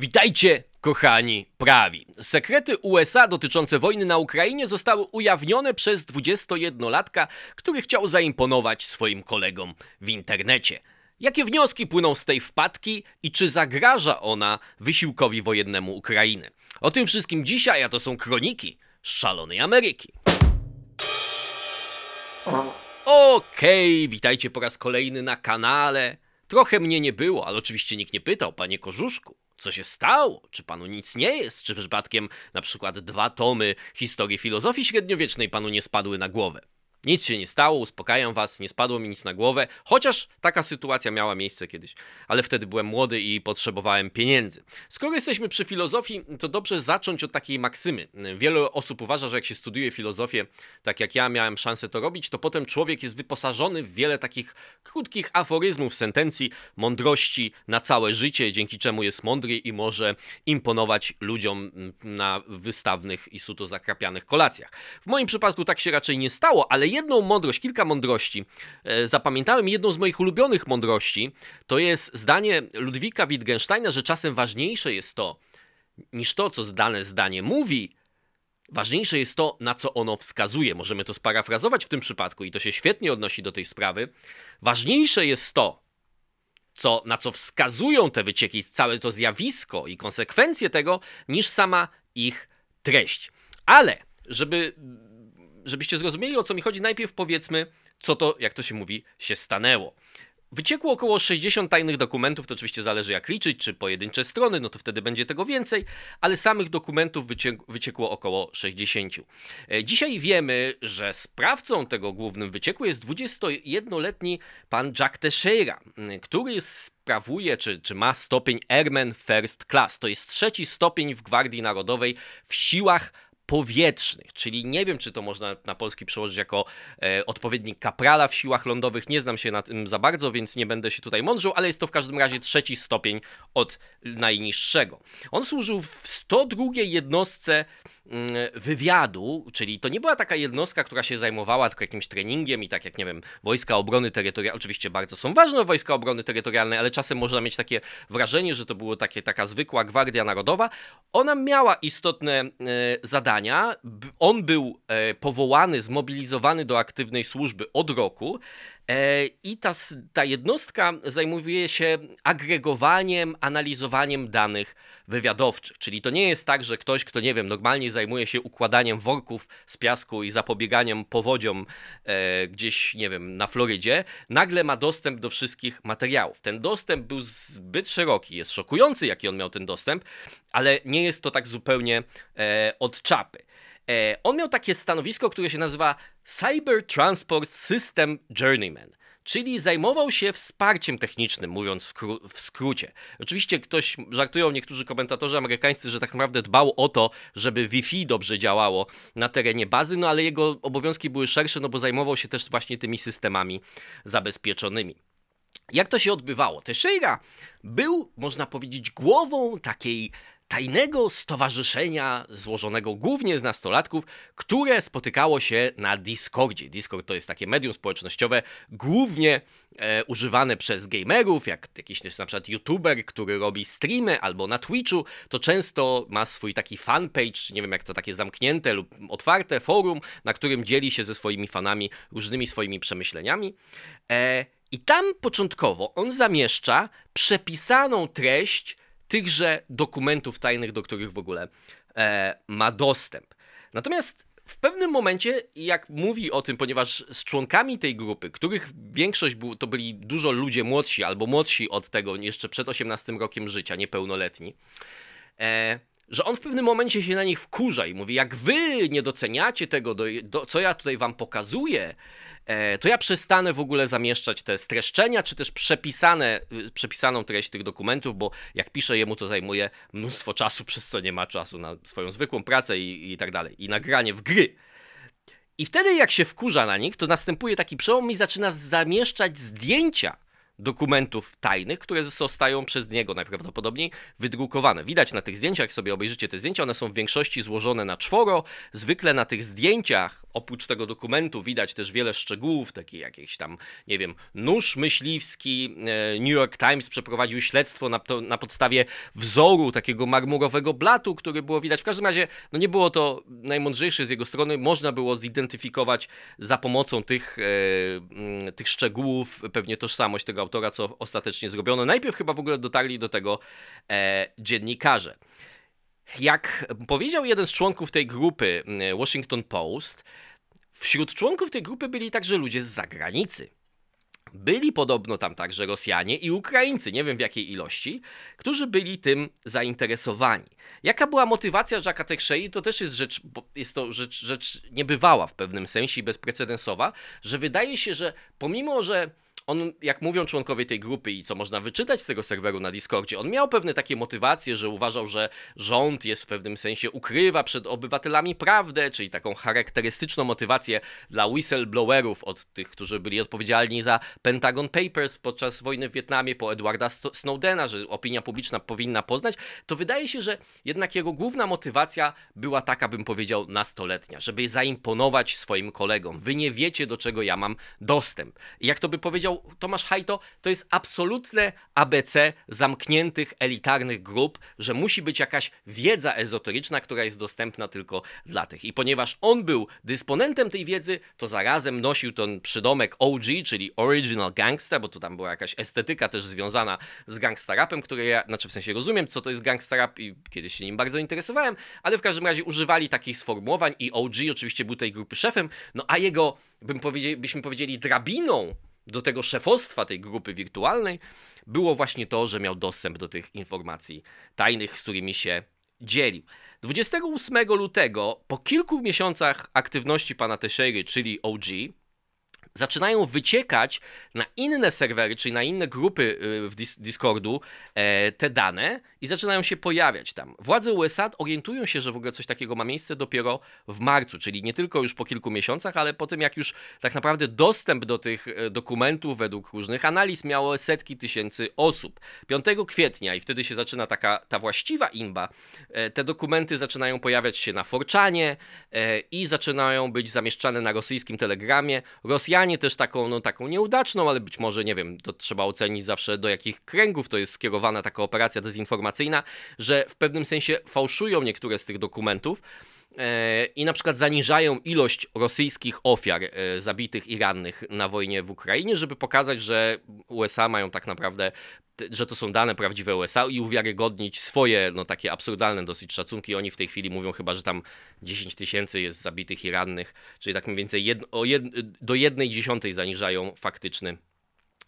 Witajcie, kochani prawi. Sekrety USA dotyczące wojny na Ukrainie zostały ujawnione przez 21-latka, który chciał zaimponować swoim kolegom w internecie. Jakie wnioski płyną z tej wpadki i czy zagraża ona wysiłkowi wojennemu Ukrainy? O tym wszystkim dzisiaj, a to są kroniki szalonej Ameryki. Okej, okay, witajcie po raz kolejny na kanale. Trochę mnie nie było, ale oczywiście nikt nie pytał, panie Korzuszku. Co się stało? Czy panu nic nie jest? Czy przypadkiem na przykład dwa tomy historii filozofii średniowiecznej panu nie spadły na głowę? Nic się nie stało, uspokajam was, nie spadło mi nic na głowę, chociaż taka sytuacja miała miejsce kiedyś, ale wtedy byłem młody i potrzebowałem pieniędzy. Skoro jesteśmy przy filozofii, to dobrze zacząć od takiej maksymy. Wiele osób uważa, że jak się studiuje filozofię, tak jak ja miałem szansę to robić, to potem człowiek jest wyposażony w wiele takich krótkich aforyzmów, sentencji, mądrości na całe życie, dzięki czemu jest mądry i może imponować ludziom na wystawnych i suto zakrapianych kolacjach. W moim przypadku tak się raczej nie stało, ale jedną mądrość, kilka mądrości e, zapamiętałem. Jedną z moich ulubionych mądrości to jest zdanie Ludwika Wittgensteina, że czasem ważniejsze jest to, niż to, co dane zdanie mówi, Ważniejsze jest to, na co ono wskazuje. Możemy to sparafrazować w tym przypadku i to się świetnie odnosi do tej sprawy. Ważniejsze jest to, co, na co wskazują te wycieki, całe to zjawisko i konsekwencje tego, niż sama ich treść. Ale, żeby żebyście zrozumieli o co mi chodzi, najpierw powiedzmy, co to, jak to się mówi, się stanęło. Wyciekło około 60 tajnych dokumentów, to oczywiście zależy jak liczyć, czy pojedyncze strony, no to wtedy będzie tego więcej, ale samych dokumentów wyciekło około 60. E, dzisiaj wiemy, że sprawcą tego głównym wycieku jest 21-letni pan Jack Teixeira, który sprawuje, czy, czy ma stopień Airman First Class. To jest trzeci stopień w Gwardii Narodowej w siłach powietrznych, czyli nie wiem, czy to można na polski przełożyć jako e, odpowiednik kaprala w siłach lądowych, nie znam się na tym za bardzo, więc nie będę się tutaj mądrzył, ale jest to w każdym razie trzeci stopień od najniższego. On służył w 102 jednostce mm, wywiadu, czyli to nie była taka jednostka, która się zajmowała tylko jakimś treningiem i tak jak, nie wiem, Wojska Obrony Terytorialnej, oczywiście bardzo są ważne Wojska Obrony Terytorialnej, ale czasem można mieć takie wrażenie, że to było takie, taka zwykła Gwardia Narodowa. Ona miała istotne e, zadania, On był e, powołany, zmobilizowany do aktywnej służby od roku i ta, ta jednostka zajmuje się agregowaniem, analizowaniem danych wywiadowczych. Czyli to nie jest tak, że ktoś, kto nie wiem, normalnie zajmuje się układaniem worków z piasku i zapobieganiem powodziom e, gdzieś, nie wiem, na Florydzie, nagle ma dostęp do wszystkich materiałów. Ten dostęp był zbyt szeroki, jest szokujący, jaki on miał ten dostęp, ale nie jest to tak zupełnie e, od czapy. E, on miał takie stanowisko, które się nazywa Cyber Transport System Journeyman czyli zajmował się wsparciem technicznym, mówiąc w, w, skrócie. Oczywiście ktoś, żartują niektórzy komentatorzy amerykańscy, że tak naprawdę dbał o to, żeby Wi-Fi dobrze działało na terenie bazy, no ale jego obowiązki były szersze, no bo zajmował się też właśnie tymi systemami zabezpieczonymi. Jak to się odbywało? Teixeira był, można powiedzieć, głową takiej tajnego stowarzyszenia złożonego głównie z nastolatków, które spotykało się na Discordzie. Discord to jest takie medium społecznościowe, głównie e, używane przez gamerów, jak jakiś też na przykład youtuber, który robi streamy albo na Twitchu, to często ma swój taki fanpage, nie wiem jak to takie zamknięte lub otwarte forum, na którym dzieli się ze swoimi fanami różnymi swoimi przemyśleniami. E, I tam początkowo on zamieszcza przepisaną treść tychże dokumentów tajnych, do których w ogóle e, ma dostęp. Natomiast w pewnym momencie, jak mówi o tym, ponieważ z członkami tej grupy, których większość był, to byli dużo ludzie młodsi albo młodsi od tego, jeszcze przed 18 rokiem życia, niepełnoletni, e, że on w pewnym momencie się na nich wkurza i mówi: Jak wy nie doceniacie tego, do, do, co ja tutaj wam pokazuję, e, to ja przestanę w ogóle zamieszczać te streszczenia, czy też przepisane, y, przepisaną treść tych dokumentów, bo jak piszę jemu, to zajmuje mnóstwo czasu, przez co nie ma czasu na swoją zwykłą pracę i, i tak dalej, i nagranie w gry. I wtedy, jak się wkurza na nich, to następuje taki przełom i zaczyna zamieszczać zdjęcia dokumentów tajnych, które zostają przez niego najprawdopodobniej wydrukowane. Widać na tych zdjęciach, jak sobie obejrzycie te zdjęcia, one są w większości złożone na czworo. Zwykle na tych zdjęciach, oprócz tego dokumentu, widać też wiele szczegółów, takie jakieś tam, nie wiem, nóż myśliwski. E, New York Times przeprowadził śledztwo na, to, na podstawie wzoru takiego marmurowego blatu, który było widać. W każdym razie, no nie było to najmądrzejsze z jego strony. Można było zidentyfikować za pomocą tych, e, tych szczegółów pewnie tożsamość tego autora, co ostatecznie zrobiono. Najpierw chyba w ogóle dotarli do tego e, dziennikarze. Jak powiedział jeden z członków tej grupy, Washington Post, wśród członków tej grupy byli także ludzie z zagranicy. Byli podobno tam także Rosjanie i Ukraińcy, nie wiem w jakiej ilości, którzy byli tym zainteresowani. Jaka była motywacja Jacques'a Teixeira, to też jest rzecz, jest to rzecz, rzecz niebywała w pewnym sensie i bezprecedensowa, że wydaje się, że pomimo, że on, jak mówią członkowie tej grupy i co można wyczytać z tego serweru na Discordzie, on miał pewne takie motywacje, że uważał, że rząd jest w pewnym sensie ukrywa przed obywatelami prawdę, czyli taką charakterystyczną motywację dla whistleblowerów od tych, którzy byli odpowiedzialni za Pentagon Papers podczas wojny w Wietnamie, po Edwarda Snowdena, że opinia publiczna powinna poznać, to wydaje się, że jednak jego główna motywacja była taka, bym powiedział, nastoletnia, żeby zaimponować swoim kolegom. Wy nie wiecie, do czego ja mam dostęp. I jak to by powiedział Tomasz Hajto, to jest absolutne ABC zamkniętych, elitarnych grup, że musi być jakaś wiedza ezoteryczna, która jest dostępna tylko dla tych. I ponieważ on był dysponentem tej wiedzy, to zarazem nosił ten przydomek OG, czyli Original Gangster, bo tu tam była jakaś estetyka też związana z gangsterapem, który ja, znaczy w sensie rozumiem, co to jest gangsterap i kiedyś się nim bardzo interesowałem, ale w każdym razie używali takich sformułowań i OG oczywiście był tej grupy szefem, no a jego, bym powiedzieli, byśmy powiedzieli, drabiną do tego szefostwa tej grupy wirtualnej było właśnie to, że miał dostęp do tych informacji tajnych, z którymi się dzielił. 28 lutego, po kilku miesiącach aktywności pana Teixeiry, czyli OG, zaczynają wyciekać na inne serwery, czyli na inne grupy y, w Discordu e, te dane i zaczynają się pojawiać tam. Władze USA orientują się, że w ogóle coś takiego ma miejsce dopiero w marcu, czyli nie tylko już po kilku miesiącach, ale po tym jak już tak naprawdę dostęp do tych e, dokumentów według różnych analiz miało setki tysięcy osób. 5 kwietnia i wtedy się zaczyna taka ta właściwa imba, e, te dokumenty zaczynają pojawiać się na Forczanie i zaczynają być zamieszczane na rosyjskim telegramie. Rosjanie też taką, no, taką nieudaczną, ale być może, nie wiem, to trzeba ocenić zawsze do jakich kręgów to jest skierowana taka operacja dezinformacyjna, że w pewnym sensie fałszują niektóre z tych dokumentów e, i na przykład zaniżają ilość rosyjskich ofiar e, zabitych i rannych na wojnie w Ukrainie, żeby pokazać, że USA mają tak naprawdę że to są dane prawdziwe USA i uwiarygodnić swoje, no takie absurdalne dosyć szacunki. Oni w tej chwili mówią chyba, że tam 10 tysięcy jest zabitych i rannych, czyli tak mniej więcej jed, jed, do jednej dziesiątej zaniżają faktyczny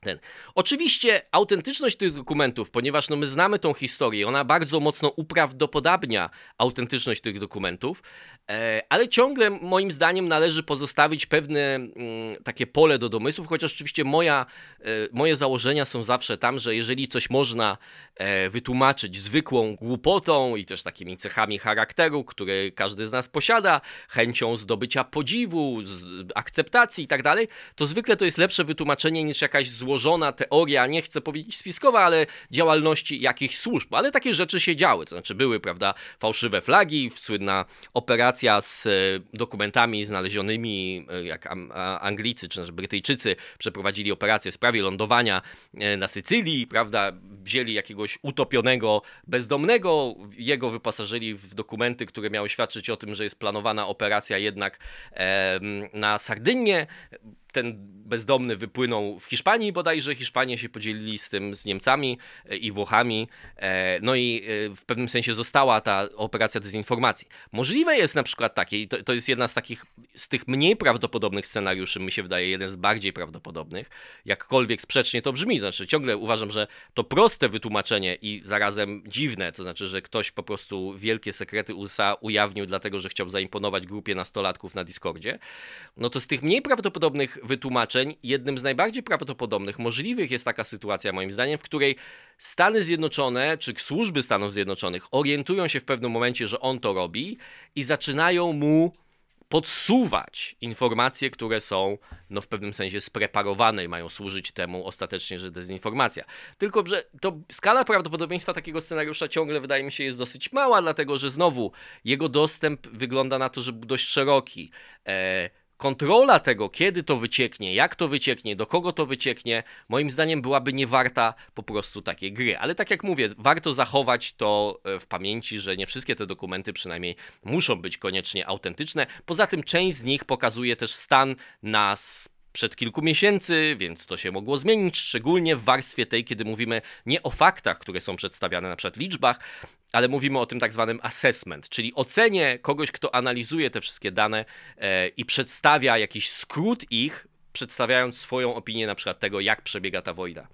ten. Oczywiście autentyczność tych dokumentów, ponieważ no my znamy tą historię, ona bardzo mocno uprawdopodobnia autentyczność tych dokumentów, e, ale ciągle moim zdaniem należy pozostawić pewne mm, takie pole do domysłów, chociaż oczywiście moja, e, moje założenia są zawsze tam, że jeżeli coś można e, wytłumaczyć zwykłą głupotą i też takimi cechami charakteru, które każdy z nas posiada, chęcią zdobycia podziwu, akceptacji i tak dalej, to zwykle to jest lepsze wytłumaczenie niż jakaś zła złożona teoria, nie chcę powiedzieć spiskowa, ale działalności jakichś służb. Ale takie rzeczy się działy, to znaczy były, prawda, fałszywe flagi, słynna operacja z e, dokumentami znalezionymi, e, jak Anglicy czy też Brytyjczycy przeprowadzili operację w sprawie lądowania e, na Sycylii, prawda, wzięli jakiegoś utopionego bezdomnego, jego wyposażyli w dokumenty, które miały świadczyć o tym, że jest planowana operacja jednak na Sardynię ten bezdomny wypłynął w Hiszpanii bodajże. Hiszpanie się podzielili z tym z Niemcami e, i Włochami. E, no i e, w pewnym sensie została ta operacja dezinformacji. Możliwe jest na przykład takie, i to, to jest jedna z takich, z tych mniej prawdopodobnych scenariuszy, mi się wydaje, jeden z bardziej prawdopodobnych, jakkolwiek sprzecznie to brzmi. Znaczy ciągle uważam, że to proste wytłumaczenie i zarazem dziwne, to znaczy, że ktoś po prostu wielkie sekrety USA ujawnił dlatego, że chciał zaimponować grupie nastolatków na Discordzie, no to z tych mniej prawdopodobnych wytłumaczeń, jednym z najbardziej prawdopodobnych, możliwych jest taka sytuacja, moim zdaniem, w której Stany Zjednoczone, czy służby Stanów Zjednoczonych orientują się w pewnym momencie, że on to robi i zaczynają mu podsuwać informacje, które są no, w pewnym sensie spreparowane i mają służyć temu ostatecznie, że dezinformacja. Tylko, że to skala prawdopodobieństwa takiego scenariusza ciągle wydaje mi się jest dosyć mała, dlatego że znowu jego dostęp wygląda na to, że był dość szeroki. E, kontrola tego, kiedy to wycieknie, jak to wycieknie, do kogo to wycieknie, moim zdaniem byłaby niewarta po prostu takiej gry. Ale tak jak mówię, warto zachować to e, w pamięci, że nie wszystkie te dokumenty przynajmniej muszą być koniecznie autentyczne. Poza tym część z nich pokazuje też stan nas przed kilku miesięcy, więc to się mogło zmienić, szczególnie w warstwie tej, kiedy mówimy nie o faktach, które są przedstawiane na przykład liczbach, ale mówimy o tym tak zwanym assessment, czyli ocenie kogoś, kto analizuje te wszystkie dane e, i przedstawia jakiś skrót ich, przedstawiając swoją opinię na przykład tego, jak przebiega ta wojna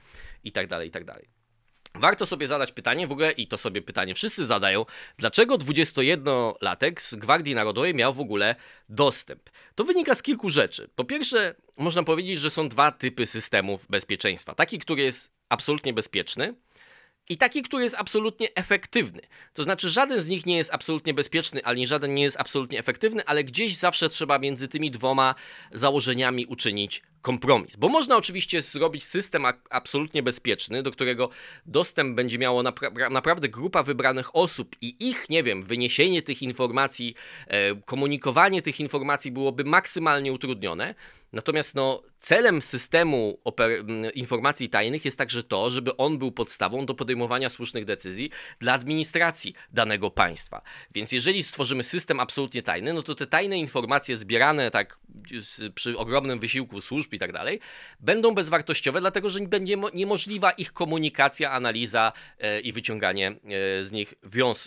i tak dalej, i tak dalej. Warto sobie zadać pytanie w ogóle, i to sobie pytanie wszyscy zadają, dlaczego 21-latek z Gwardii Narodowej miał w ogóle dostęp? To wynika z kilku rzeczy. Po pierwsze, można powiedzieć, że są dwa typy systemów bezpieczeństwa. Taki, który jest absolutnie bezpieczny, i taki, który jest absolutnie efektywny. To znaczy, żaden z nich nie jest absolutnie bezpieczny, ani żaden nie jest absolutnie efektywny, ale gdzieś zawsze trzeba między tymi dwoma założeniami uczynić kompromis. Bo można oczywiście zrobić system absolutnie bezpieczny, do którego dostęp będzie miało napra naprawdę grupa wybranych osób i ich, nie wiem, wyniesienie tych informacji, e, komunikowanie tych informacji byłoby maksymalnie utrudnione. Natomiast no, celem systemu informacji tajnych jest także to, żeby on był podstawą do podejmowania słusznych decyzji dla administracji danego państwa. Więc jeżeli stworzymy system absolutnie tajny, no to te tajne informacje zbierane tak przy ogromnym wysiłku służb i tak dalej, będą bezwartościowe, dlatego że będzie niemożliwa ich komunikacja, analiza e, i wyciąganie e, z nich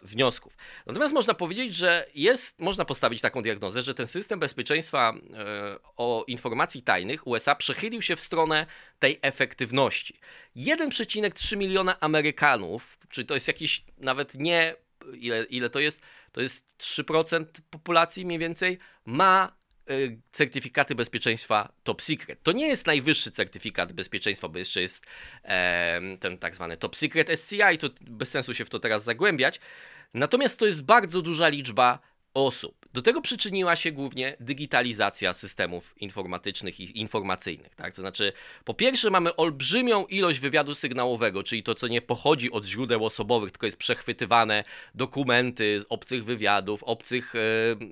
wniosków. Natomiast można powiedzieć, że jest, można postawić taką diagnozę, że ten system bezpieczeństwa e, o informacji tajnych USA przechylił się w stronę tej efektywności. 1,3 miliona Amerykanów, czy to jest jakiś nawet nie ile, ile to jest? To jest 3% populacji mniej więcej, ma Y, certyfikaty bezpieczeństwa top secret. To nie jest najwyższy certyfikat bezpieczeństwa, bo jeszcze jest ten tak zwany top secret SCI, to bez sensu się w to teraz zagłębiać. Natomiast to jest bardzo duża liczba osób. Do tego przyczyniła się głównie digitalizacja systemów informatycznych i informacyjnych. Tak? To znaczy, po pierwsze, mamy olbrzymią ilość wywiadu sygnałowego, czyli to, co nie pochodzi od źródeł osobowych, tylko jest przechwytywane dokumenty obcych wywiadów, obcych e,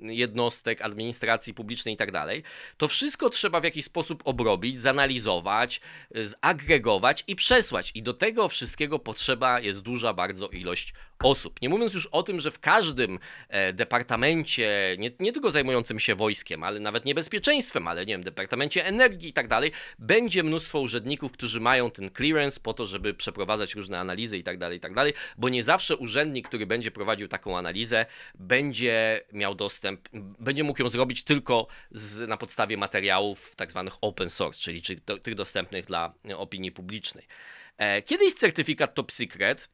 jednostek, administracji publicznej itd. Tak to wszystko trzeba w jakiś sposób obrobić, zanalizować, zagregować i przesłać. I do tego wszystkiego potrzeba jest duża bardzo ilość osób. Nie mówiąc już o tym, że w każdym e, departamencie, nie, nie tylko zajmującym się wojskiem, ale nawet niebezpieczeństwem, ale nie wiem, departamencie energii i tak dalej, będzie mnóstwo urzędników, którzy mają ten clearance po to, żeby przeprowadzać różne analizy i tak dalej, i tak dalej, bo nie zawsze urzędnik, który będzie prowadził taką analizę, będzie miał dostęp, będzie mógł ją zrobić tylko z, na podstawie materiałów tak zwanych open source, czyli, tych dostępnych dla opinii publicznej. E, kiedyś certyfikat top secret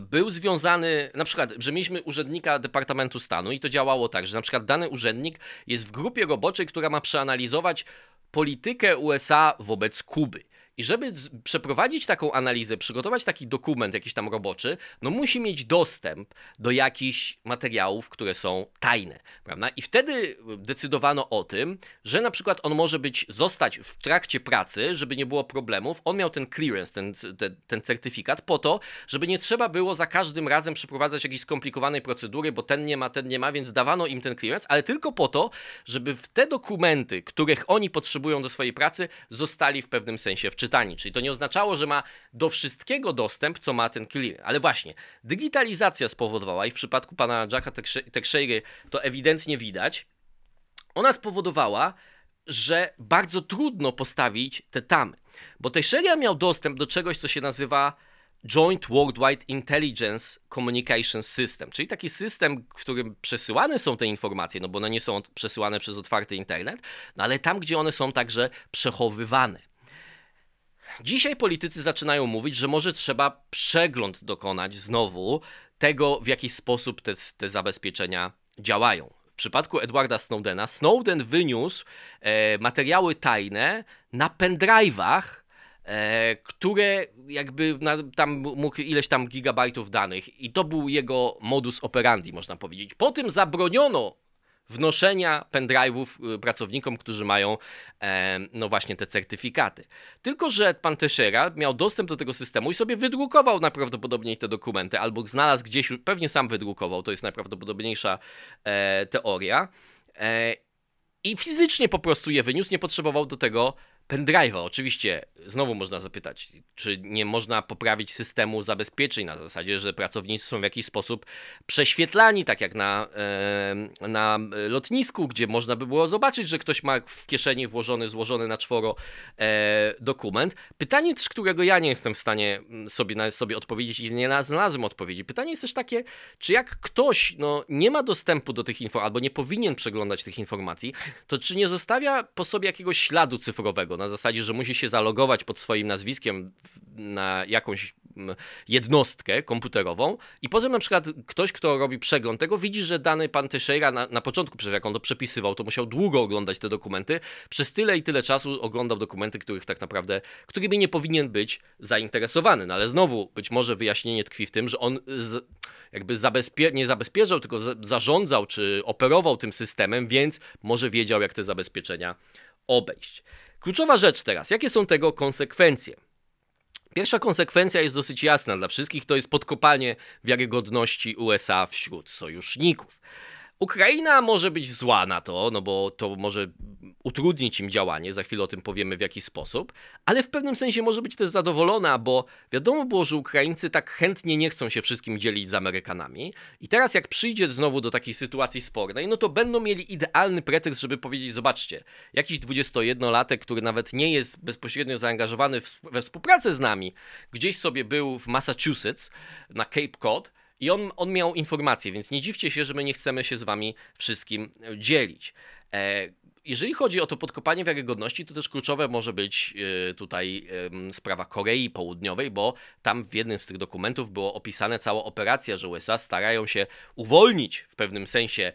był związany, na przykład, że mieliśmy urzędnika Departamentu Stanu i to działało tak, że na przykład dany urzędnik jest w grupie roboczej, która ma przeanalizować politykę USA wobec Kuby. I żeby przeprowadzić taką analizę, przygotować taki dokument jakiś tam roboczy, no musi mieć dostęp do jakichś materiałów, które są tajne, prawda? I wtedy decydowano o tym, że na przykład on może być, zostać w trakcie pracy, żeby nie było problemów, on miał ten clearance, ten, ten, ten certyfikat po to, żeby nie trzeba było za każdym razem przeprowadzać jakiejś skomplikowanej procedury, bo ten nie ma, ten nie ma, więc dawano im ten clearance, ale tylko po to, żeby w te dokumenty, których oni potrzebują do swojej pracy, zostali w pewnym sensie wczytani czyli to nie oznaczało, że ma do wszystkiego dostęp, co ma ten clear. Ale właśnie, digitalizacja spowodowała i w przypadku pana Jacka Teixeiry to ewidentnie widać, ona spowodowała, że bardzo trudno postawić te tamy. Bo Teixeira miał dostęp do czegoś, co się nazywa Joint Worldwide Intelligence Communication System, czyli taki system, w którym przesyłane są te informacje, no bo one nie są przesyłane przez otwarty internet, no ale tam, gdzie one są także przechowywane. Dzisiaj politycy zaczynają mówić, że może trzeba przegląd dokonać znowu tego, w jaki sposób te, te zabezpieczenia działają. W przypadku Edwarda Snowdena, Snowden wyniósł e, materiały tajne na pendrive'ach, e, które jakby na, tam mógł ileś tam gigabajtów danych i to był jego modus operandi, można powiedzieć. Po tym zabroniono wnoszenia pendrive'ów y, pracownikom, którzy mają e, no właśnie te certyfikaty. Tylko, że pan Teixeira miał dostęp do tego systemu i sobie wydrukował najprawdopodobniej te dokumenty, albo znalazł gdzieś, pewnie sam wydrukował, to jest najprawdopodobniejsza e, teoria. E, I fizycznie po prostu je wyniósł, nie potrzebował do tego pendrive'a. Oczywiście, znowu można zapytać, czy nie można poprawić systemu zabezpieczeń na zasadzie, że pracownicy są w jakiś sposób prześwietlani, tak jak na, na lotnisku, gdzie można by było zobaczyć, że ktoś ma w kieszeni włożony, złożony na czworo e, dokument. Pytanie też, którego ja nie jestem w stanie mm, sobie, sobie odpowiedzieć i nie znalazłem odpowiedzi. Pytanie jest też takie, czy jak ktoś no, nie ma dostępu do tych informacji, albo nie powinien przeglądać tych informacji, to czy nie zostawia po sobie jakiegoś śladu cyfrowego, na zasadzie, że musi się zalogować pod swoim nazwiskiem na jakąś jednostkę komputerową i potem na przykład ktoś, kto robi przegląd tego, widzi, że dany pan Teixeira na, na początku, przecież jak on to przepisywał, to musiał długo oglądać te dokumenty, przez tyle i tyle czasu oglądał dokumenty, których tak naprawdę, którymi nie powinien być zainteresowany. No ale znowu, być może wyjaśnienie tkwi w tym, że on z, jakby zabezpie nie zabezpieczał, tylko za zarządzał czy operował tym systemem, więc może wiedział, jak te zabezpieczenia obejść. Kluczowa rzecz teraz. Jakie są tego konsekwencje? Pierwsza konsekwencja jest dosyć jasna dla wszystkich, to jest podkopanie wiarygodności USA wśród sojuszników. Ukraina może być zła na to, no bo to może utrudnić im działanie, za chwilę o tym powiemy w jaki sposób, ale w pewnym sensie może być też zadowolona, bo wiadomo było, że Ukraińcy tak chętnie nie chcą się wszystkim dzielić z Amerykanami. I teraz jak przyjdzie znowu do takiej sytuacji spornej, no to będą mieli idealny pretekst, żeby powiedzieć, zobaczcie, jakiś 21-latek, który nawet nie jest bezpośrednio zaangażowany we współpracę z nami, gdzieś sobie był w Massachusetts na Cape Cod, i on, on miał informacje, więc nie dziwcie się, że my nie chcemy się z wami wszystkim dzielić. E, jeżeli chodzi o to podkopanie wiarygodności, to też kluczowe może być y, tutaj sprawa Korei Południowej, bo tam w jednym z tych dokumentów było opisane cała operacja, że USA starają się uwolnić pewnym sensie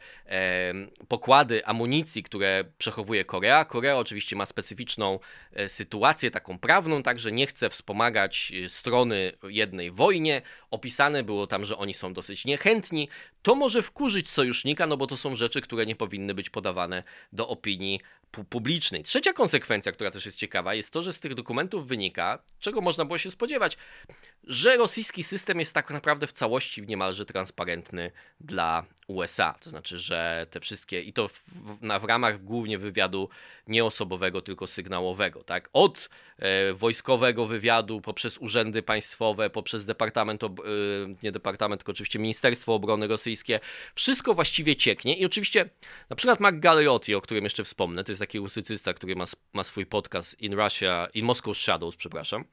pokłady amunicji, które przechowuje Korea. Korea oczywiście ma specyficzną e, sytuację taką prawną, także nie chce wspomagać y, strony jednej wojnie. Opisane było tam, że oni są dosyć niechętni. To może wkurzyć sojusznika, no bo to są rzeczy, które nie powinny być podawane do opinii publicznej. Trzecia konsekwencja, która też jest ciekawa, jest to, że z tych dokumentów wynika, czego można było się spodziewać, że rosyjski system jest tak naprawdę w całości niemalże transparentny dla USA. To znaczy, że te wszystkie, i to w, na, w ramach głównie wywiadu nieosobowego, tylko sygnałowego, tak? Od e, wojskowego wywiadu, poprzez urzędy państwowe, poprzez departament, ob, e, nie departament, tylko oczywiście Ministerstwo Obrony Rosyjskie, wszystko właściwie cieknie i oczywiście na przykład Mark Galeotti, o którym jeszcze wspomnę, to jest taki rusycysta, który ma, ma swój podcast In Russia, In Moscow Shadows, przepraszam,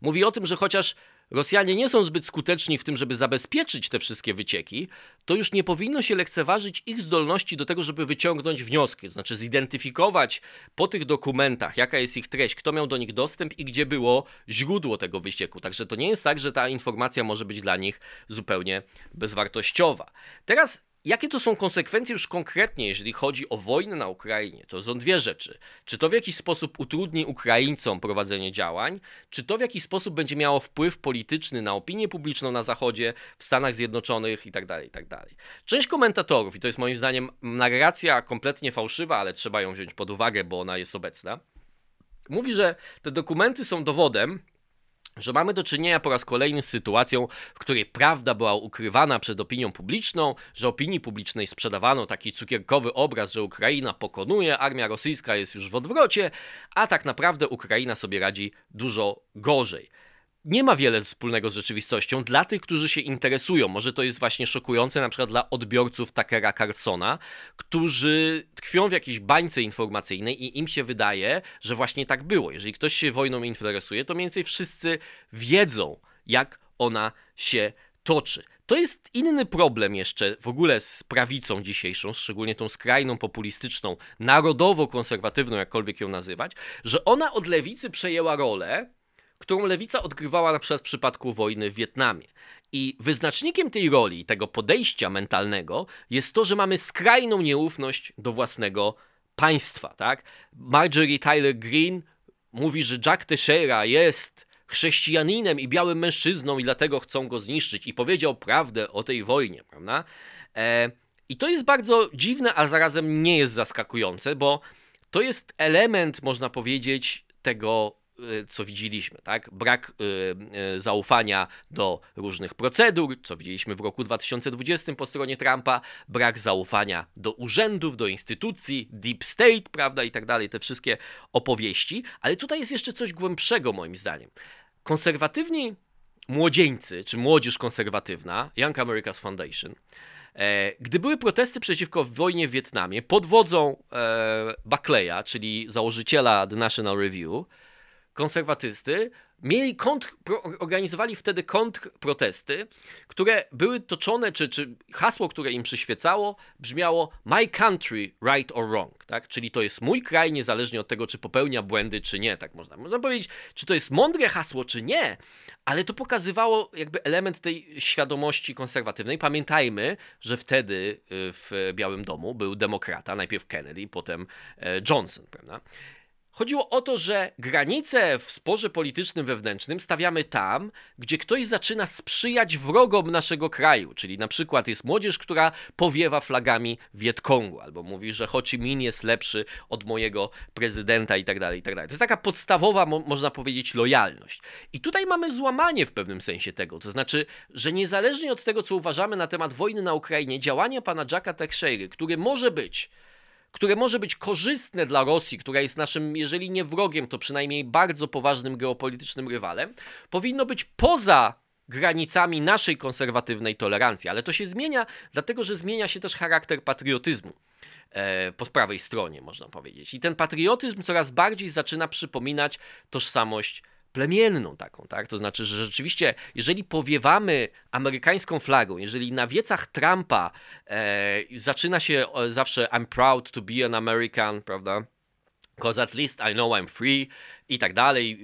mówi o tym, że chociaż Rosjanie nie są zbyt skuteczni w tym, żeby zabezpieczyć te wszystkie wycieki, to już nie powinno się lekceważyć ich zdolności do tego, żeby wyciągnąć wnioski, to znaczy zidentyfikować po tych dokumentach, jaka jest ich treść, kto miał do nich dostęp i gdzie było źródło tego wycieku. Także to nie jest tak, że ta informacja może być dla nich zupełnie bezwartościowa. Teraz Jakie to są konsekwencje już konkretnie, jeżeli chodzi o wojnę na Ukrainie? To są dwie rzeczy. Czy to w jakiś sposób utrudni Ukraińcom prowadzenie działań, czy to w jakiś sposób będzie miało wpływ polityczny na opinię publiczną na Zachodzie, w Stanach Zjednoczonych itd. Tak itd. Tak Część komentatorów, i to jest moim zdaniem narracja kompletnie fałszywa, ale trzeba ją wziąć pod uwagę, bo ona jest obecna, mówi, że te dokumenty są dowodem, że mamy do czynienia po raz kolejny z sytuacją, w której prawda była ukrywana przed opinią publiczną, że opinii publicznej sprzedawano taki cukierkowy obraz, że Ukraina pokonuje, armia rosyjska jest już w odwrocie, a tak naprawdę Ukraina sobie radzi dużo gorzej nie ma wiele wspólnego z rzeczywistością dla tych, którzy się interesują. Może to jest właśnie szokujące na przykład dla odbiorców Takera Carsona, którzy tkwią w jakiejś bańce informacyjnej i im się wydaje, że właśnie tak było. Jeżeli ktoś się wojną interesuje, to mniej więcej wszyscy wiedzą, jak ona się toczy. To jest inny problem jeszcze w ogóle z prawicą dzisiejszą, szczególnie tą skrajną populistyczną, narodowo-konserwatywną, jakkolwiek ją nazywać, że ona od lewicy przejęła rolę którą lewica odgrywała na przykład w przypadku wojny w Wietnamie. I wyznacznikiem tej roli, tego podejścia mentalnego jest to, że mamy skrajną nieufność do własnego państwa. Tak? Marjorie Tyler Greene mówi, że Jack Teixeira jest chrześcijaninem i białym mężczyzną i dlatego chcą go zniszczyć i powiedział prawdę o tej wojnie, prawda? E, I to jest bardzo dziwne, a zarazem nie jest zaskakujące, bo to jest element, można powiedzieć, tego co widzieliśmy, tak? Brak y, y, zaufania do różnych procedur, co widzieliśmy w roku 2020 po stronie Trumpa, brak zaufania do urzędów, do instytucji, deep state, prawda, i tak dalej, te wszystkie opowieści, ale tutaj jest jeszcze coś głębszego moim zdaniem. Konserwatywni młodzieńcy, czy młodzież konserwatywna, Young America's Foundation, e, gdy były protesty przeciwko wojnie w Wietnamie pod wodzą e, Buckleya, czyli założyciela The National Review, konserwatysty mieli kontr, organizowali wtedy kontrprotesty, które były toczone, czy, czy hasło, które im przyświecało, brzmiało My country, right or wrong, tak? Czyli to jest mój kraj, niezależnie od tego, czy popełnia błędy, czy nie, tak można, można powiedzieć, czy to jest mądre hasło, czy nie, ale to pokazywało jakby element tej świadomości konserwatywnej. Pamiętajmy, że wtedy y, w Białym Domu był demokrata, najpierw Kennedy, potem e, Johnson, prawda? Chodziło o to, że granice w sporze politycznym wewnętrznym stawiamy tam, gdzie ktoś zaczyna sprzyjać wrogom naszego kraju, czyli na przykład jest młodzież, która powiewa flagami Wietkongu, albo mówi, że Ho Chi Minh jest lepszy od mojego prezydenta i tak dalej, i tak. To jest taka podstawowa, mo można powiedzieć, lojalność. I tutaj mamy złamanie w pewnym sensie tego, to znaczy, że niezależnie od tego, co uważamy na temat wojny na Ukrainie, działania pana Jacka Teixeiry, który może być które może być korzystne dla Rosji, która jest naszym, jeżeli nie wrogiem, to przynajmniej bardzo poważnym geopolitycznym rywalem, powinno być poza granicami naszej konserwatywnej tolerancji. Ale to się zmienia, dlatego że zmienia się też charakter patriotyzmu e, po prawej stronie, można powiedzieć. I ten patriotyzm coraz bardziej zaczyna przypominać tożsamość plemienną taką, tak? To znaczy, że rzeczywiście, jeżeli powiewamy amerykańską flagą, jeżeli na wiecach Trumpa e, zaczyna się zawsze I'm proud to be an American, prawda? Because at least I know I'm free i tak dalej,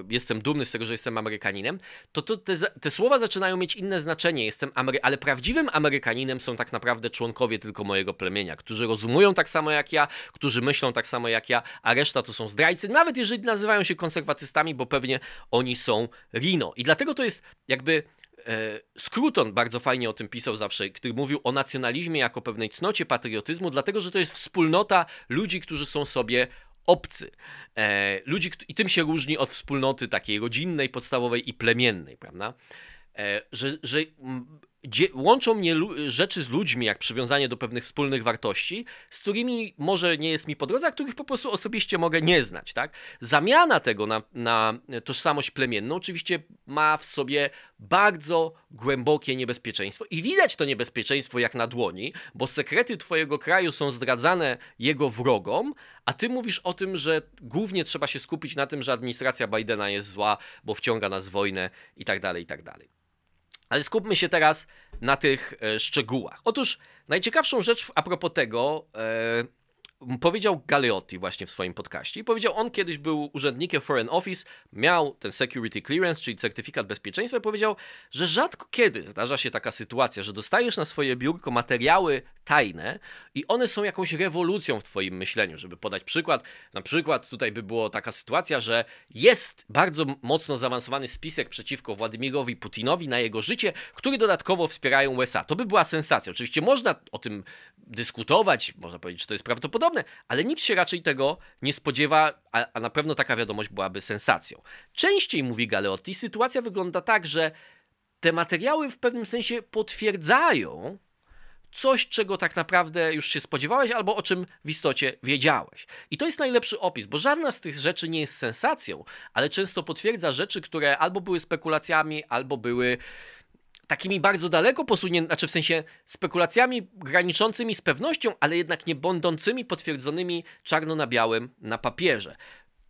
y, jestem dumny z tego, że jestem Amerykaninem, to, to te, te słowa zaczynają mieć inne znaczenie. Jestem Amery ale prawdziwym Amerykaninem są tak naprawdę członkowie tylko mojego plemienia, którzy rozumują tak samo jak ja, którzy myślą tak samo jak ja, a reszta to są zdrajcy, nawet jeżeli nazywają się konserwatystami, bo pewnie oni są Rino. I dlatego to jest jakby e, Skruton bardzo fajnie o tym pisał zawsze, który mówił o nacjonalizmie jako pewnej cnocie patriotyzmu, dlatego że to jest wspólnota ludzi, którzy są sobie obcy. E, ludzi, I tym się różni od wspólnoty takiej rodzinnej, podstawowej i plemiennej, prawda? E, że, że łączą mnie rzeczy z ludźmi, jak przywiązanie do pewnych wspólnych wartości, z którymi może nie jest mi po drodze, a których po prostu osobiście mogę nie znać. Tak? Zamiana tego na, na tożsamość plemienną oczywiście ma w sobie bardzo głębokie niebezpieczeństwo i widać to niebezpieczeństwo jak na dłoni, bo sekrety twojego kraju są zdradzane jego wrogom, a ty mówisz o tym, że głównie trzeba się skupić na tym, że administracja Bidena jest zła, bo wciąga nas w wojnę i tak dalej, i tak dalej. Ale skupmy się teraz na tych e, szczegółach. Otóż najciekawszą rzecz a propos tego, e, powiedział Galeotti właśnie w swoim podcaście. I powiedział, on kiedyś był urzędnikiem Foreign Office, miał ten security clearance, czyli certyfikat bezpieczeństwa i powiedział, że rzadko kiedy zdarza się taka sytuacja, że dostajesz na swoje biurko materiały tajne i one są jakąś rewolucją w twoim myśleniu. Żeby podać przykład, na przykład tutaj by była taka sytuacja, że jest bardzo mocno zaawansowany spisek przeciwko Władimirowi Putinowi na jego życie, który dodatkowo wspierają USA. To by była sensacja. Oczywiście można o tym dyskutować, można powiedzieć, czy to jest prawdopodobne, ale nikt się raczej tego nie spodziewa, a, a na pewno taka wiadomość byłaby sensacją. Częściej, mówi Galeotti, sytuacja wygląda tak, że te materiały w pewnym sensie potwierdzają coś, czego tak naprawdę już się spodziewałeś, albo o czym w istocie wiedziałeś. I to jest najlepszy opis, bo żadna z tych rzeczy nie jest sensacją, ale często potwierdza rzeczy, które albo były spekulacjami, albo były takimi bardzo daleko posuniętymi, znaczy w sensie spekulacjami graniczącymi z pewnością, ale jednak nie będącymi potwierdzonymi czarno na białym na papierze.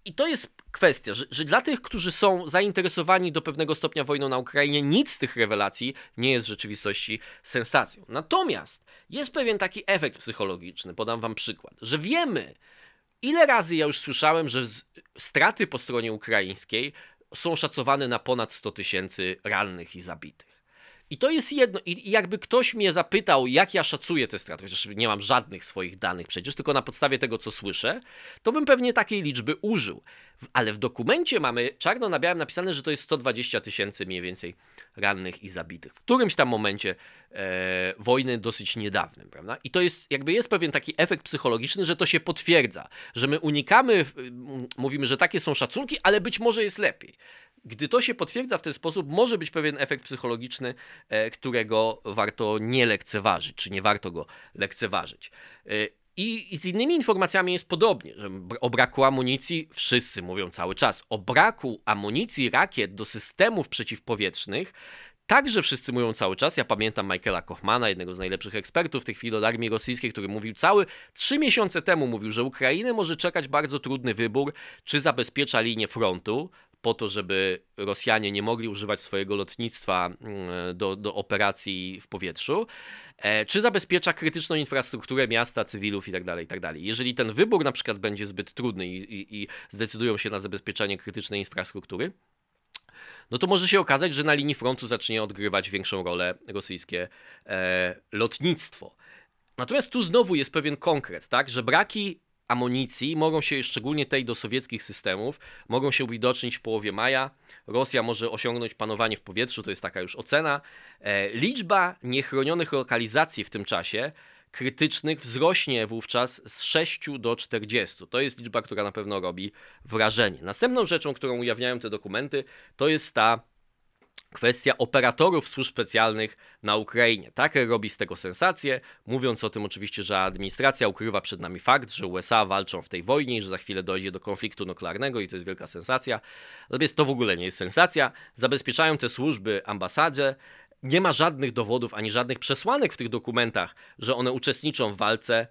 I to jest kwestia, że, że, dla tych, którzy są zainteresowani do pewnego stopnia wojną na Ukrainie, nic z tych rewelacji nie jest w rzeczywistości sensacją. Natomiast jest pewien taki efekt psychologiczny, podam wam przykład, że wiemy, ile razy ja już słyszałem, że straty po stronie ukraińskiej są szacowane na ponad 100 tysięcy rannych i zabitych. I to jest jedno. I jakby ktoś mnie zapytał, jak ja szacuję te straty, chociaż nie mam żadnych swoich danych przecież, tylko na podstawie tego, co słyszę, to bym pewnie takiej liczby użył. Ale w dokumencie mamy czarno na białym napisane, że to jest 120 tysięcy mniej więcej rannych i zabitych. W którymś tam momencie e, wojny dosyć niedawnym, prawda? I to jest, jakby jest pewien taki efekt psychologiczny, że to się potwierdza, że my unikamy, mówimy, że takie są szacunki, ale być może jest lepiej. Gdy to się potwierdza w ten sposób, może być pewien efekt psychologiczny, e, którego warto nie lekceważyć, czy nie warto go lekceważyć. E, I, z innymi informacjami jest podobnie, że o braku amunicji wszyscy mówią cały czas. O braku amunicji rakiet do systemów przeciwpowietrznych Także wszyscy mówią cały czas. Ja pamiętam Michaela Kaufmana, jednego z najlepszych ekspertów w tej chwili od armii rosyjskiej, który mówił cały trzy miesiące temu mówił, że Ukrainę może czekać bardzo trudny wybór, czy zabezpiecza linię frontu, po to, żeby Rosjanie nie mogli używać swojego lotnictwa mm, do, do operacji w powietrzu, e, czy zabezpiecza krytyczną infrastrukturę miasta, cywilów itd., tak itd. Tak Jeżeli ten wybór na przykład będzie zbyt trudny i, i, i zdecydują się na zabezpieczenie krytycznej infrastruktury, no to może się okazać, że na linii frontu zacznie odgrywać większą rolę rosyjskie e, lotnictwo. Natomiast tu znowu jest pewien konkret, tak, że braki amunicji mogą się, szczególnie tej do sowieckich systemów, mogą się uwidocznić w połowie maja. Rosja może osiągnąć panowanie w powietrzu, to jest taka już ocena. E, liczba niechronionych lokalizacji w tym czasie krytycznych wzrośnie wówczas z 6 do 40. To jest liczba, która na pewno robi wrażenie. Następną rzeczą, którą ujawniają te dokumenty, to jest ta kwestia operatorów służb specjalnych na Ukrainie. Tak robi z tego sensację, mówiąc o tym oczywiście, że administracja ukrywa przed nami fakt, że USA walczą w tej wojnie i że za chwilę dojdzie do konfliktu nuklearnego i to jest wielka sensacja. Natomiast to w ogóle nie jest sensacja. Zabezpieczają te służby ambasadzie. Nie ma żadnych dowodów ani żadnych przesłanek w tych dokumentach, że one uczestniczą w walce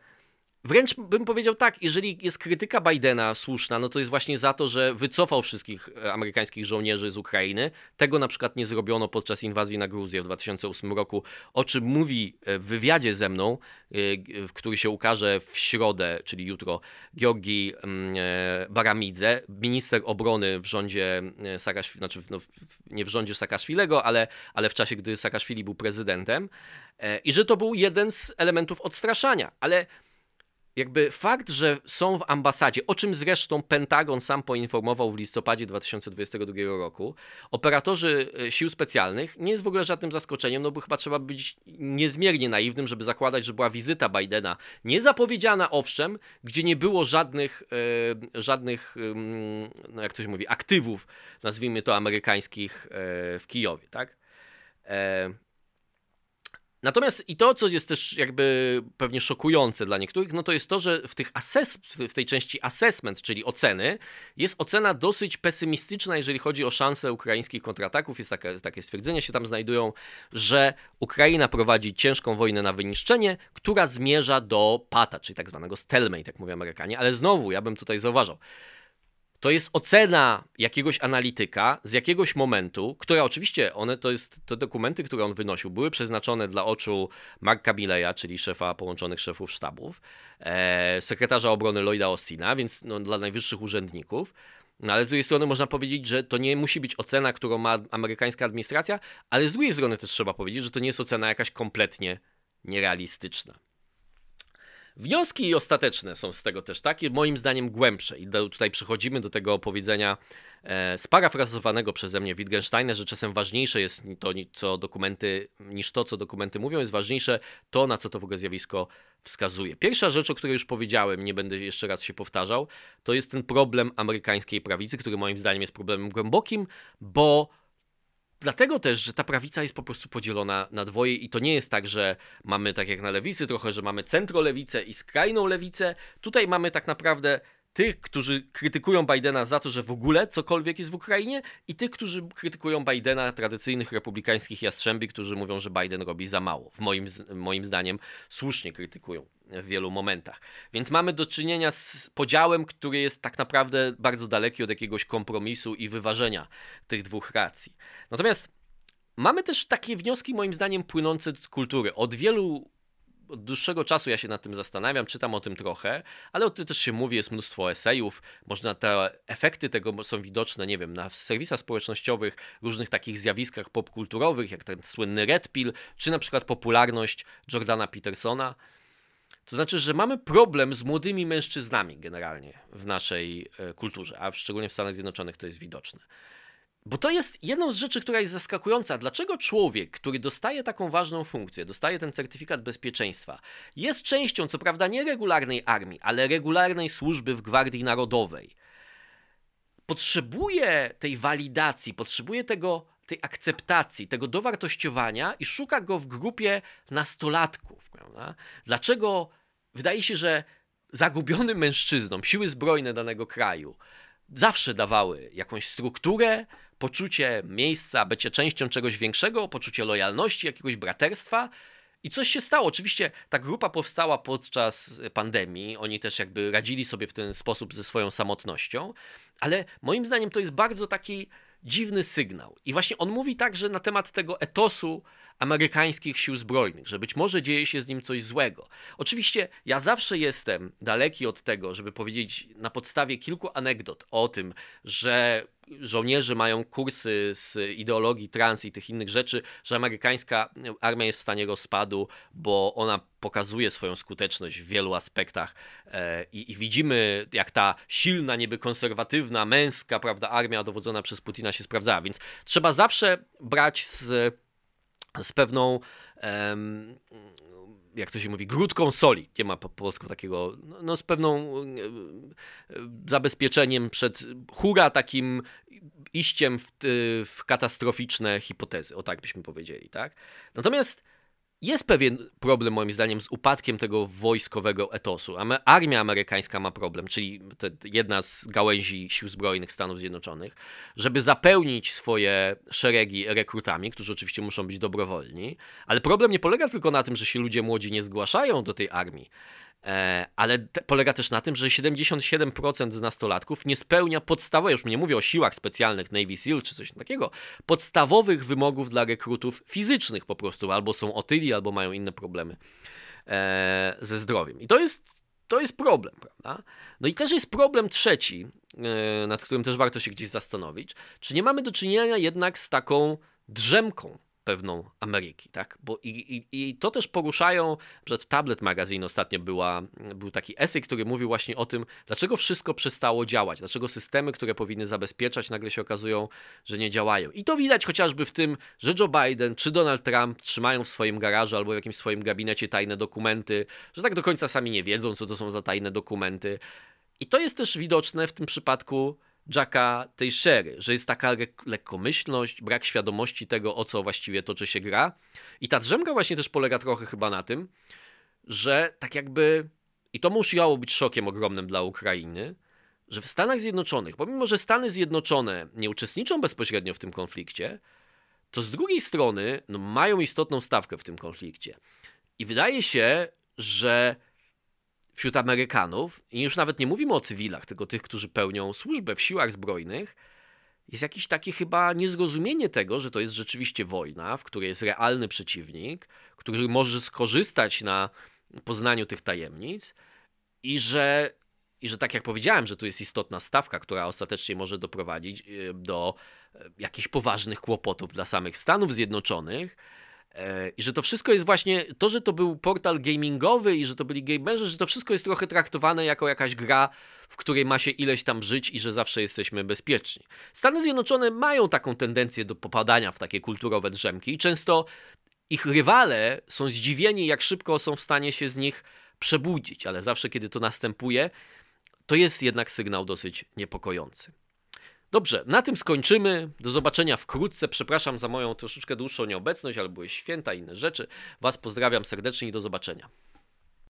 Wręcz bym powiedział tak, jeżeli jest krytyka Bidena słuszna, no to jest właśnie za to, że wycofał wszystkich e, amerykańskich żołnierzy z Ukrainy. Tego na przykład nie zrobiono podczas inwazji na Gruzję w 2008 roku, o czym mówi e, w wywiadzie ze mną, e, który się ukaże w środę, czyli jutro, Georgi mm, Baramidze, minister obrony w rządzie Saakaszwili, znaczy no, nie w rządzie Saakaszwilego, ale, ale w czasie, gdy Saakaszwili był prezydentem i że to był jeden z elementów odstraszania, ale jakby fakt, że są w ambasadzie, o czym zresztą Pentagon sam poinformował w listopadzie 2022 roku, operatorzy e, sił specjalnych nie jest w ogóle żadnym zaskoczeniem, no bo chyba trzeba być niezmiernie naiwnym, żeby zakładać, że była wizyta Bidena niezapowiedziana, owszem, gdzie nie było żadnych, e, żadnych no jak to się mówi, aktywów, nazwijmy to amerykańskich e, w Kijowie, tak? Natomiast i to, co jest też jakby pewnie szokujące dla niektórych, no to jest to, że w, tych assess, w tej części assessment, czyli oceny, jest ocena dosyć pesymistyczna, jeżeli chodzi o szanse ukraińskich kontrataków. Jest takie, takie stwierdzenia się tam znajdują, że Ukraina prowadzi ciężką wojnę na wyniszczenie, która zmierza do pata, czyli tak zwanego stalemate, jak mówią Amerykanie. Ale znowu, ja bym tutaj zauważał, to jest ocena jakiegoś analityka z jakiegoś momentu, która oczywiście, one to jest te dokumenty, które on wynosił, były przeznaczone dla oczu Marka Bileya, czyli szefa połączonych szefów sztabów, e, sekretarza obrony Lloyda Austina, więc no, dla najwyższych urzędników. No ale z drugiej strony można powiedzieć, że to nie musi być ocena, którą ma amerykańska administracja, ale z drugiej strony też trzeba powiedzieć, że to nie jest ocena jakaś kompletnie nierealistyczna. Wnioski ostateczne są z tego też takie, moim zdaniem głębsze. I do, tutaj przechodzimy do tego opowiedzenia e, sparafrazowanego przeze mnie Wittgensteina, że czasem ważniejsze jest to, co dokumenty, niż to, co dokumenty mówią, jest ważniejsze to, na co to w ogóle zjawisko wskazuje. Pierwsza rzecz, o której już powiedziałem, nie będę jeszcze raz się powtarzał, to jest ten problem amerykańskiej prawicy, który moim zdaniem jest problemem głębokim, bo Dlatego też, że ta prawica jest po prostu podzielona na dwoje i to nie jest tak, że mamy tak jak na lewicy trochę, że mamy centrolewicę i skrajną lewicę. Tutaj mamy tak naprawdę tych, którzy krytykują Bidena za to, że w ogóle cokolwiek jest w Ukrainie i tych, którzy krytykują Bidena, tradycyjnych republikańskich jastrzębi, którzy mówią, że Biden robi za mało. W moim, moim zdaniem słusznie krytykują w wielu momentach. Więc mamy do czynienia z podziałem, który jest tak naprawdę bardzo daleki od jakiegoś kompromisu i wyważenia tych dwóch racji. Natomiast mamy też takie wnioski, moim zdaniem, płynące z kultury. Od wielu od dłuższego czasu ja się nad tym zastanawiam, czytam o tym trochę, ale o tym też się mówi, jest mnóstwo esejów, można te efekty tego są widoczne, nie wiem, na serwisach społecznościowych, różnych takich zjawiskach popkulturowych, jak ten słynny Red Pill, czy na przykład popularność Jordana Petersona. To znaczy, że mamy problem z młodymi mężczyznami generalnie w naszej e, kulturze, a szczególnie w Stanach Zjednoczonych to jest widoczne. Bo to jest jedną z rzeczy, która jest zaskakująca. Dlaczego człowiek, który dostaje taką ważną funkcję, dostaje ten certyfikat bezpieczeństwa, jest częścią, co prawda, nie regularnej armii, ale regularnej służby w Gwardii Narodowej, potrzebuje tej walidacji, potrzebuje tego, tej akceptacji, tego dowartościowania i szuka go w grupie nastolatków. Prawda? Dlaczego wydaje się, że zagubionym mężczyznom siły zbrojne danego kraju zawsze dawały jakąś strukturę, poczucie miejsca, bycie częścią czegoś większego, poczucie lojalności, jakiegoś braterstwa. I coś się stało. Oczywiście ta grupa powstała podczas pandemii. Oni też jakby radzili sobie w ten sposób ze swoją samotnością, ale moim zdaniem to jest bardzo taki dziwny sygnał. I właśnie on mówi także na temat tego etosu amerykańskich sił zbrojnych, że być może dzieje się z nim coś złego. Oczywiście ja zawsze jestem daleki od tego, żeby powiedzieć na podstawie kilku anegdot o tym, że żołnierze mają kursy z ideologii trans i tych innych rzeczy, że amerykańska armia jest w stanie rozpadu, bo ona pokazuje swoją skuteczność w wielu aspektach e, i, i, widzimy, jak ta silna, niby konserwatywna, męska, prawda, armia dowodzona przez Putina się sprawdzała. Więc trzeba zawsze brać z z pewną jak to się mówi, grudką soli. Nie ma po polsku takiego, no, no z pewną zabezpieczeniem przed hura takim iściem w, w katastroficzne hipotezy, o tak byśmy powiedzieli, tak? Natomiast jest pewien problem, moim zdaniem, z upadkiem tego wojskowego etosu. Armia amerykańska ma problem, czyli jedna z gałęzi sił zbrojnych Stanów Zjednoczonych, żeby zapełnić swoje szeregi rekrutami, którzy oczywiście muszą być dobrowolni. Ale problem nie polega tylko na tym, że się ludzie młodzi nie zgłaszają do tej armii, ale te, polega też na tym, że 77% z nastolatków nie spełnia podstawowych, już nie mówię o siłach specjalnych Navy SEAL czy coś takiego, podstawowych wymogów dla rekrutów fizycznych po prostu, albo są otyli, albo mają inne problemy e, ze zdrowiem. I to jest, to jest problem, prawda? No i też jest problem trzeci, e, nad którym też warto się gdzieś zastanowić, czy nie mamy do czynienia jednak z taką drzemką pewną Ameryki, tak? Bo i, i, i to też poruszają, że w Tablet Magazine ostatnio była, był taki esej, który mówił właśnie o tym, dlaczego wszystko przestało działać, dlaczego systemy, które powinny zabezpieczać, nagle się okazują, że nie działają. I to widać chociażby w tym, że Joe Biden czy Donald Trump trzymają w swoim garażu albo w jakimś swoim gabinecie tajne dokumenty, że tak do końca sami nie wiedzą, co to są za tajne dokumenty. I to jest też widoczne w tym przypadku Jacka Teixery, że jest taka lekkomyślność, brak świadomości tego, o co właściwie toczy się gra. I ta drzemka właśnie też polega trochę chyba na tym, że tak jakby, i to musiało być szokiem ogromnym dla Ukrainy, że w Stanach Zjednoczonych, pomimo że Stany Zjednoczone nie uczestniczą bezpośrednio w tym konflikcie, to z drugiej strony no, mają istotną stawkę w tym konflikcie. I wydaje się, że wśród Amerykanów, i już nawet nie mówimy o cywilach, tylko tych, którzy pełnią służbę w siłach zbrojnych, jest jakieś takie chyba niezrozumienie tego, że to jest rzeczywiście wojna, w której jest realny przeciwnik, który może skorzystać na poznaniu tych tajemnic i że, i że tak jak powiedziałem, że tu jest istotna stawka, która ostatecznie może doprowadzić e, do e, jakichś poważnych kłopotów dla samych Stanów Zjednoczonych, I że to wszystko jest właśnie, to, że to był portal gamingowy i że to byli gamerzy, że to wszystko jest trochę traktowane jako jakaś gra, w której ma się ileś tam żyć i że zawsze jesteśmy bezpieczni. Stany Zjednoczone mają taką tendencję do popadania w takie kulturowe drzemki i często ich rywale są zdziwieni, jak szybko są w stanie się z nich przebudzić, ale zawsze, kiedy to następuje, to jest jednak sygnał dosyć niepokojący. Dobrze, na tym skończymy. Do zobaczenia wkrótce. Przepraszam za moją troszeczkę dłuższą nieobecność, ale były święta i inne rzeczy. Was pozdrawiam serdecznie i do zobaczenia.